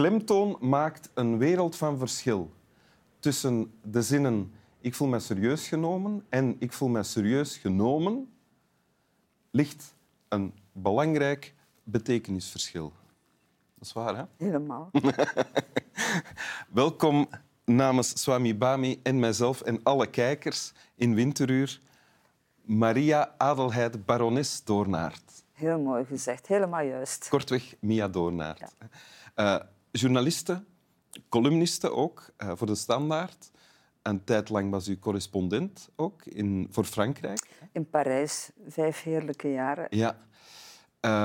Klemtoon maakt een wereld van verschil tussen de zinnen ik voel me serieus genomen en ik voel me serieus genomen ligt een belangrijk betekenisverschil. Dat is waar, hè? Helemaal. Welkom namens Swami Bami en mijzelf en alle kijkers in Winteruur. Maria Adelheid Barones Doornaert. Heel mooi gezegd, helemaal juist. Kortweg Mia Doornaert. Ja. Uh, journaliste, columniste ook uh, voor de Standaard. Een tijd lang was u correspondent ook in, voor Frankrijk. In Parijs, vijf heerlijke jaren. Ja.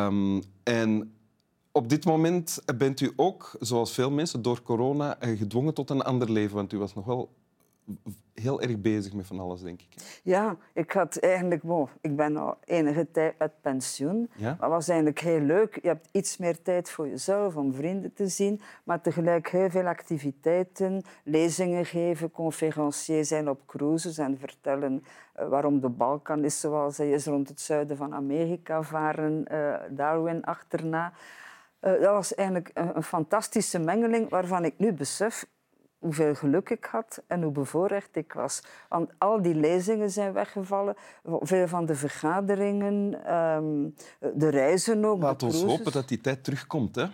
Um, en op dit moment bent u ook, zoals veel mensen, door corona eh, gedwongen tot een ander leven. Want u was nog wel heel erg bezig met van alles, denk ik. Ja, ik had eigenlijk... Ik ben al enige tijd uit pensioen. Ja? Maar het was eigenlijk heel leuk. Je hebt iets meer tijd voor jezelf, om vrienden te zien. Maar tegelijk heel veel activiteiten. Lezingen geven, conferencier zijn op cruises en vertellen uh, waarom de Balkan is zoals hij is rond het zuiden van Amerika varen. Uh, Darwin achterna. Uh, dat was eigenlijk een, een fantastische mengeling waarvan ik nu besef hoeveel geluk ik had en hoe bevoorrecht ik was. Want al die lezingen zijn weggevallen, veel van de vergaderingen, um, de reizen ook. Laat ons hopen dat die tijd terugkomt, hè?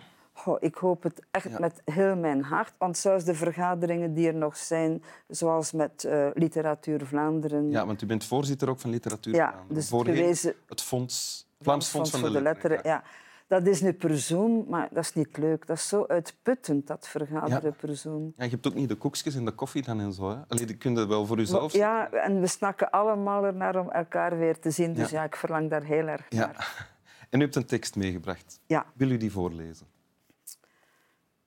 Oh, ik hoop het echt ja. met heel mijn hart. Want zelfs de vergaderingen die er nog zijn, zoals met uh, Literatuur Vlaanderen... Ja, want u bent voorzitter ook van Literatuur ja, Vlaanderen. Dus gewezen... het fonds, Vlaams Fonds, Fonds van de, de Letteren. ja. Dat is nu per Zoom, maar dat is niet leuk. Dat is zo uitputtend, dat vergaderen ja. per Zoom. Ja, je hebt ook niet de koekjes en de koffie dan en zo. Hè? Allee, die kun je wel voor jezelf Ja, en we snakken allemaal ernaar om elkaar weer te zien. Dus ja, ja ik verlang daar heel erg ja. naar. En u hebt een tekst meegebracht. Ja. Wil u die voorlezen?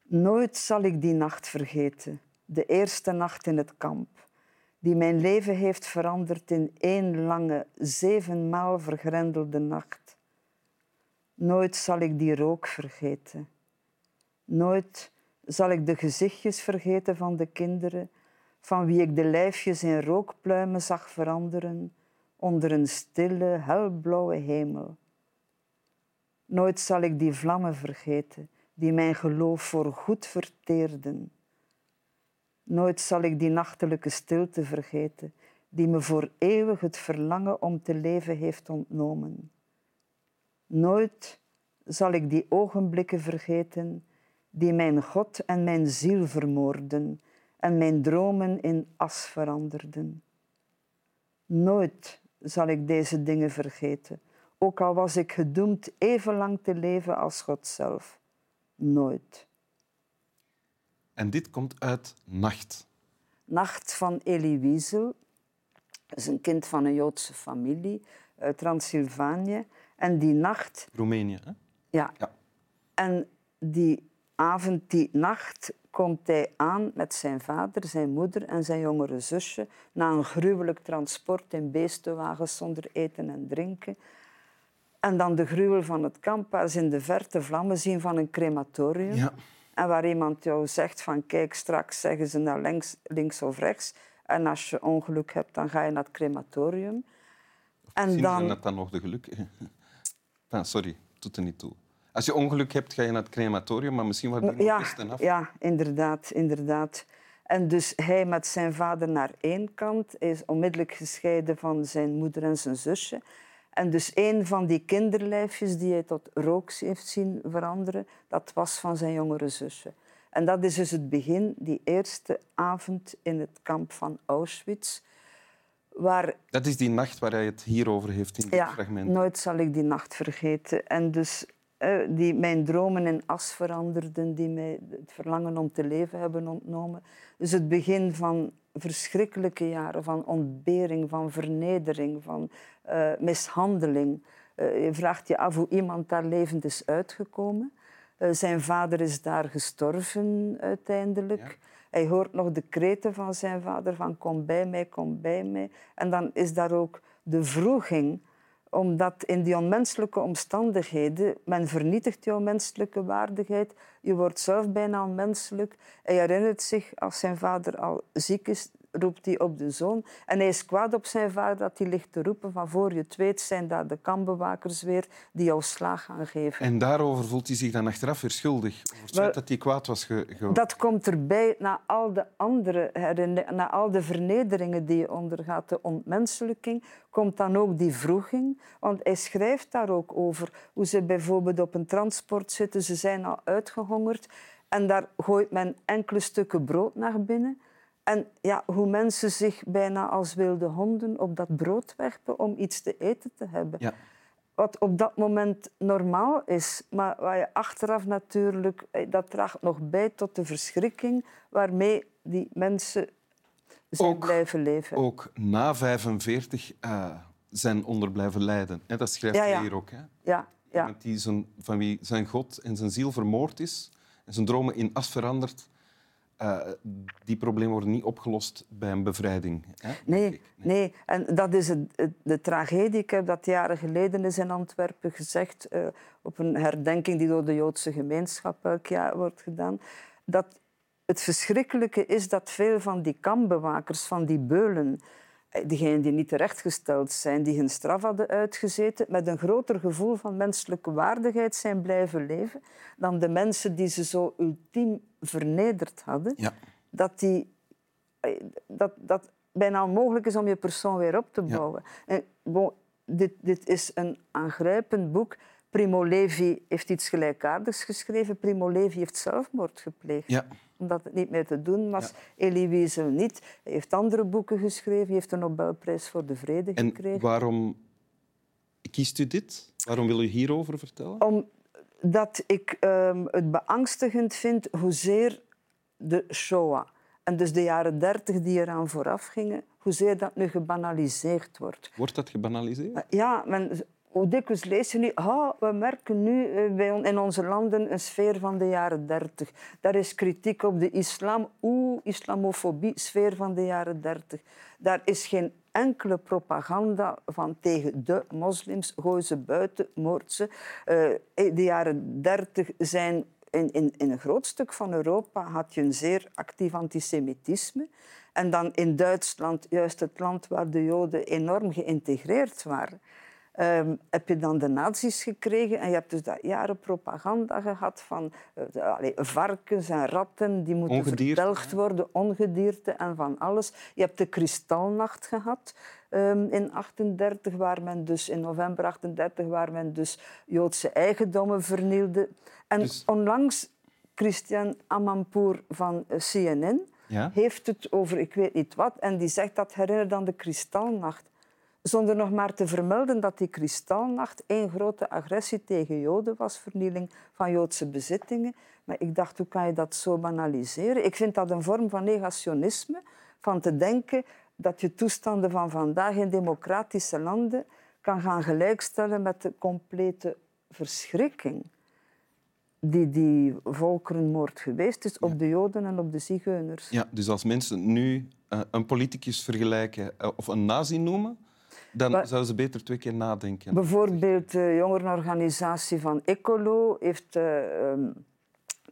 Nooit zal ik die nacht vergeten. De eerste nacht in het kamp. Die mijn leven heeft veranderd in één lange, zevenmaal vergrendelde nacht. Nooit zal ik die rook vergeten. Nooit zal ik de gezichtjes vergeten van de kinderen, van wie ik de lijfjes in rookpluimen zag veranderen onder een stille, helblauwe hemel. Nooit zal ik die vlammen vergeten, die mijn geloof voor goed verteerden. Nooit zal ik die nachtelijke stilte vergeten, die me voor eeuwig het verlangen om te leven heeft ontnomen. Nooit zal ik die ogenblikken vergeten die mijn God en mijn ziel vermoorden en mijn dromen in as veranderden. Nooit zal ik deze dingen vergeten, ook al was ik gedoemd even lang te leven als God zelf. Nooit. En dit komt uit Nacht. Nacht van Elie Wiesel. Dat is een kind van een Joodse familie uit Transylvanië. En die nacht... Roemenië, hè? Ja. ja. En die avond, die nacht, komt hij aan met zijn vader, zijn moeder en zijn jongere zusje na een gruwelijk transport in beestenwagens zonder eten en drinken. En dan de gruwel van het kamp, waar ze in de verte vlammen zien van een crematorium. Ja. En waar iemand jou zegt van kijk, straks zeggen ze naar links, links of rechts. En als je ongeluk hebt, dan ga je naar het crematorium. En dan... zijn dat dan nog de geluk. Ah, sorry, doet er niet toe. Als je ongeluk hebt, ga je naar het crematorium, maar misschien wordt nog ja, best af. Ja, inderdaad, inderdaad. En dus hij met zijn vader naar één kant is onmiddellijk gescheiden van zijn moeder en zijn zusje. En dus een van die kinderlijfjes die hij tot rook heeft zien veranderen, dat was van zijn jongere zusje. En dat is dus het begin, die eerste avond in het kamp van Auschwitz. Waar... Dat is die nacht waar hij het hierover heeft in dit ja, fragment. nooit zal ik die nacht vergeten. En dus die mijn dromen in as veranderden, die mij het verlangen om te leven hebben ontnomen. Dus het begin van verschrikkelijke jaren, van ontbering, van vernedering, van uh, mishandeling. Uh, je vraagt je af hoe iemand daar levend is uitgekomen. Zijn vader is daar gestorven uiteindelijk. Ja. Hij hoort nog de kreten van zijn vader van kom bij mij, kom bij mij. En dan is daar ook de vroeging omdat in die onmenselijke omstandigheden, men vernietigt jouw menselijke waardigheid. Je wordt zelf bijna onmenselijk. Hij herinnert zich, als zijn vader al ziek is, roept hij op de zoon. En hij is kwaad op zijn vader dat hij ligt te roepen van voor je het weet zijn daar de kambewakers weer die jou slaag gaan geven. En daarover voelt hij zich dan achteraf weer schuldig. Dat hij kwaad was ge, ge... Dat komt erbij na al de andere na al de vernederingen die je ondergaat, de ontmenselijking, komt dan ook die vroeging. Want hij schrijft daar ook over hoe ze bijvoorbeeld op een transport zitten. Ze zijn al uitgehongerd en daar gooit men enkele stukken brood naar binnen. En ja, hoe mensen zich bijna als wilde honden op dat brood werpen om iets te eten te hebben. Ja. Wat op dat moment normaal is, maar waar je achteraf natuurlijk... Eh, dat draagt nog bij tot de verschrikking waarmee die mensen zijn ook, blijven leven. Ook na 45 uh, eh, zijn onder blijven lijden. Dat schrijft hij hier ook. Hè? Ja, ja. Die zijn, van wie zijn God en zijn ziel vermoord is en zijn dromen in as verandert. Uh, die problemen worden niet opgelost bij een bevrijding. Hè? Nee, nee, nee, en dat is het, de tragedie. Ik heb dat jaren geleden is in Antwerpen gezegd, uh, op een herdenking die door de Joodse gemeenschap elk jaar wordt gedaan. Dat het verschrikkelijke is dat veel van die kambewakers, van die beulen, eh, diegenen die niet terechtgesteld zijn, die hun straf hadden uitgezeten, met een groter gevoel van menselijke waardigheid zijn blijven leven dan de mensen die ze zo ultiem vernederd hadden. Ja. Dat, die, eh, dat, dat bijna onmogelijk is om je persoon weer op te bouwen. En, bon, dit, dit is een aangrijpend boek. Primo Levi heeft iets gelijkaardigs geschreven. Primo Levi heeft zelfmoord gepleegd. Ja omdat het niet meer te doen was. Ja. Elie Wiesel niet. Hij heeft andere boeken geschreven. Hij heeft de Nobelprijs voor de Vrede en gekregen. En waarom kiest u dit? Waarom wil u hierover vertellen? Omdat ik um, het beangstigend vind hoezeer de Shoah en dus de jaren dertig die eraan vooraf gingen, hoezeer dat nu gebanaliseerd wordt. Wordt dat gebanaliseerd? Ja, men, hoe dikwijls lees je nu, oh, we merken nu eh, in onze landen een sfeer van de jaren dertig. Daar is kritiek op de islam, oeh, islamofobie, sfeer van de jaren dertig. Daar is geen enkele propaganda van tegen de moslims, gooi ze buiten, moord ze. Uh, de jaren dertig zijn in, in, in een groot stuk van Europa had je een zeer actief antisemitisme. En dan in Duitsland, juist het land waar de Joden enorm geïntegreerd waren. Um, heb je dan de nazi's gekregen en je hebt dus dat jaren propaganda gehad van uh, varkens en ratten die moeten verdelgd worden, ongedierte en van alles. Je hebt de kristalnacht gehad um, in 38, waar men dus in november 38, waar men dus Joodse eigendommen vernielde. En dus... onlangs Christian Amanpour van eh, CNN ja? heeft het over ik weet niet wat en die zegt dat herinnert aan de kristalnacht. Zonder nog maar te vermelden dat die kristalnacht één grote agressie tegen Joden was, vernieling van Joodse bezittingen. Maar ik dacht, hoe kan je dat zo banaliseren? Ik vind dat een vorm van negationisme, van te denken dat je toestanden van vandaag in democratische landen kan gaan gelijkstellen met de complete verschrikking die die volkerenmoord geweest is op de Joden en op de Zigeuners. Ja, dus als mensen nu uh, een politicus vergelijken uh, of een nazi noemen, dan zouden ze beter twee keer nadenken. Bijvoorbeeld de jongerenorganisatie van Ecolo heeft uh,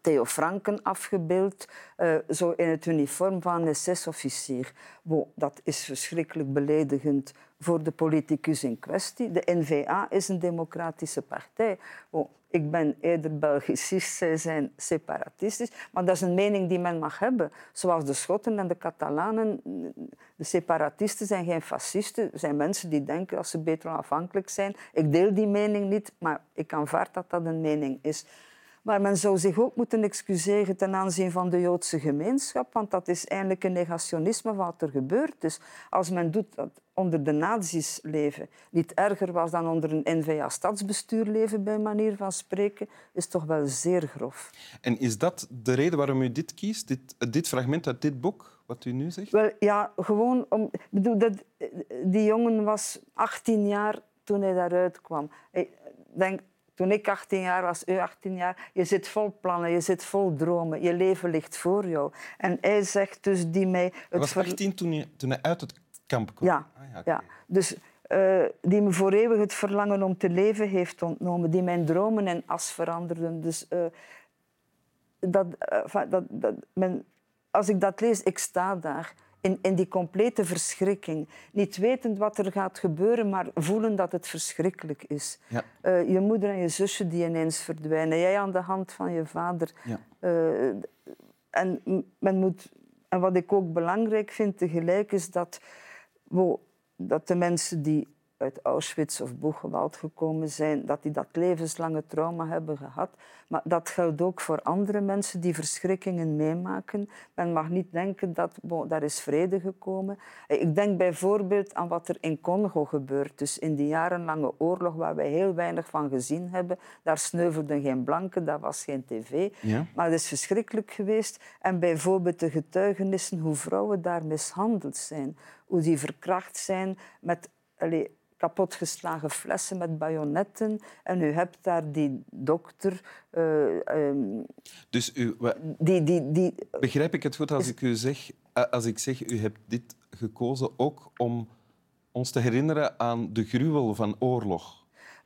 Theo Franken afgebeeld, uh, zo in het uniform van een SS-officier. dat is verschrikkelijk beledigend voor de politicus in kwestie. De N-VA is een democratische partij. ik ben eerder Belgicist, zij zijn separatistisch. Maar dat is een mening die men mag hebben. Zoals de Schotten en de Catalanen. De separatisten zijn geen fascisten. zijn mensen die denken dat ze beter onafhankelijk zijn. Ik deel die mening niet, maar ik aanvaard dat dat een mening is. Maar men zou zich ook moeten excuseren ten aanzien van de Joodse gemeenschap, want dat is eigenlijk een negationisme van wat er gebeurd is. Als men doet dat onder de nazi's leven niet erger was dan onder een N-VA-stadsbestuur leven, bij manier van spreken, is toch wel zeer grof. En is dat de reden waarom u dit kiest, dit, dit fragment uit dit boek, wat u nu zegt? Wel, ja, gewoon om... Ik bedoel, dat, die jongen was 18 jaar toen hij daaruit kwam. Ik denk, toen ik 18 jaar was, u 18 jaar, je zit vol plannen, je zit vol dromen, je leven ligt voor jou. En hij zegt dus die mij... Het hij was 18 toen hij, toen hij uit het kamp kwam? Ja, ah, ja, ja, dus uh, die me voor eeuwig het verlangen om te leven heeft ontnomen, die mijn dromen in as veranderden. Dus uh, dat, uh, dat, dat, men, als ik dat lees, ik sta daar. In, in die complete verschrikking. Niet wetend wat er gaat gebeuren, maar voelen dat het verschrikkelijk is. Ja. Uh, je moeder en je zusje die ineens verdwijnen. Jij aan de hand van je vader. Ja. Uh, en, men moet, en wat ik ook belangrijk vind tegelijk is dat, wow, dat de mensen die uit Auschwitz of Buchenwald gekomen zijn, dat die dat levenslange trauma hebben gehad. Maar dat geldt ook voor andere mensen die verschrikkingen meemaken. Men mag niet denken dat bon, daar is vrede gekomen. Ik denk bijvoorbeeld aan wat er in Congo gebeurt. Dus in die jarenlange oorlog waar wij heel weinig van gezien hebben. Daar sneuvelden geen blanken, daar was geen tv. Ja. Maar het is verschrikkelijk geweest. En bijvoorbeeld de getuigenissen hoe vrouwen daar mishandeld zijn. Hoe die verkracht zijn met... Allez, kapotgeslagen flessen met bajonetten. En u hebt daar die dokter... Uh, um, dus u... Die, die, die, begrijp ik het goed als ik u zeg... Als ik zeg, u hebt dit gekozen ook om ons te herinneren aan de gruwel van oorlog?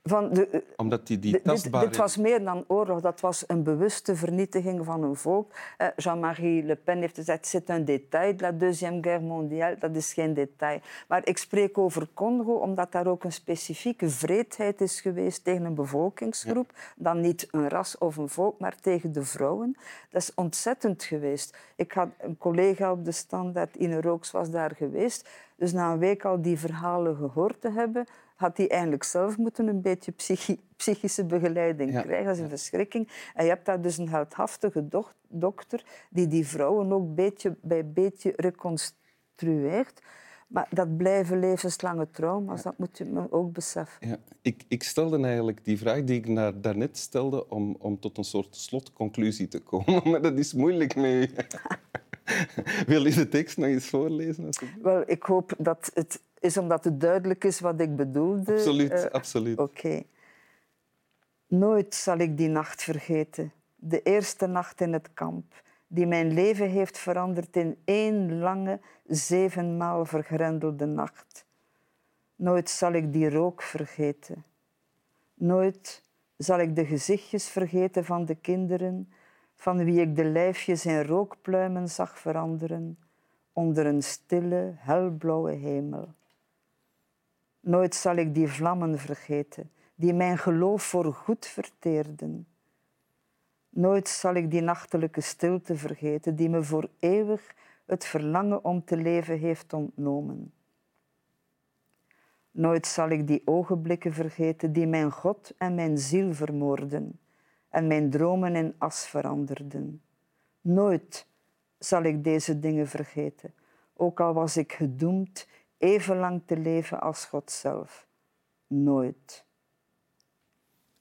Van de, eh, Omdat die, die tastbare... dit, dit, was meer dan oorlog, dat was een bewuste vernietiging van een volk. Eh, Jean-Marie Le Pen heeft gezegd, c'est un détail de la Deuxième Guerre mondiale. Dat is geen detail. Maar ik spreek over Congo omdat daar ook een specifieke vreedheid is geweest tegen een bevolkingsgroep. Dan niet een ras of een volk, maar tegen de vrouwen. Dat is ontzettend geweest. Ik had een collega op de standaard, Ine Rooks, was daar geweest. Dus na een week al die verhalen gehoord te hebben, had hij eigenlijk zelf moeten een beetje psychische begeleiding krijgen. Dat is een verschrikking. En je hebt daar dus een heldhaftige dokter die die vrouwen ook beetje bij beetje reconstrueert. Maar dat blijven levenslange trauma's, dat moet je ook beseffen. Ja. Ik, ik stelde eigenlijk die vraag die ik naar, daarnet stelde om, om tot een soort slotconclusie te komen. Maar dat is moeilijk mee. Wil je de tekst nog eens voorlezen? Wel, ik hoop dat het is omdat het duidelijk is wat ik bedoelde. Absoluut, uh, absoluut. Oké. Nooit zal ik die nacht vergeten. De eerste nacht in het kamp, die mijn leven heeft veranderd in één lange, zevenmaal vergrendelde nacht. Nooit zal ik die rook vergeten. Nooit zal ik de gezichtjes vergeten van de kinderen, van wie ik de lijfjes in rookpluimen zag veranderen, onder een stille, helblauwe hemel. Nooit zal ik die vlammen vergeten, die mijn geloof voor goed verteerden. Nooit zal ik die nachtelijke stilte vergeten, die me voor eeuwig het verlangen om te leven heeft ontnomen. Nooit zal ik die ogenblikken vergeten die mijn God en mijn ziel vermoorden en mijn dromen in as veranderden. Nooit zal ik deze dingen vergeten, ook al was ik gedoemd even lang te leven als God zelf. Nooit.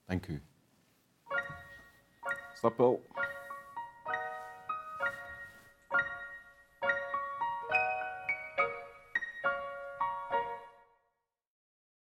Dank u. Stap wel.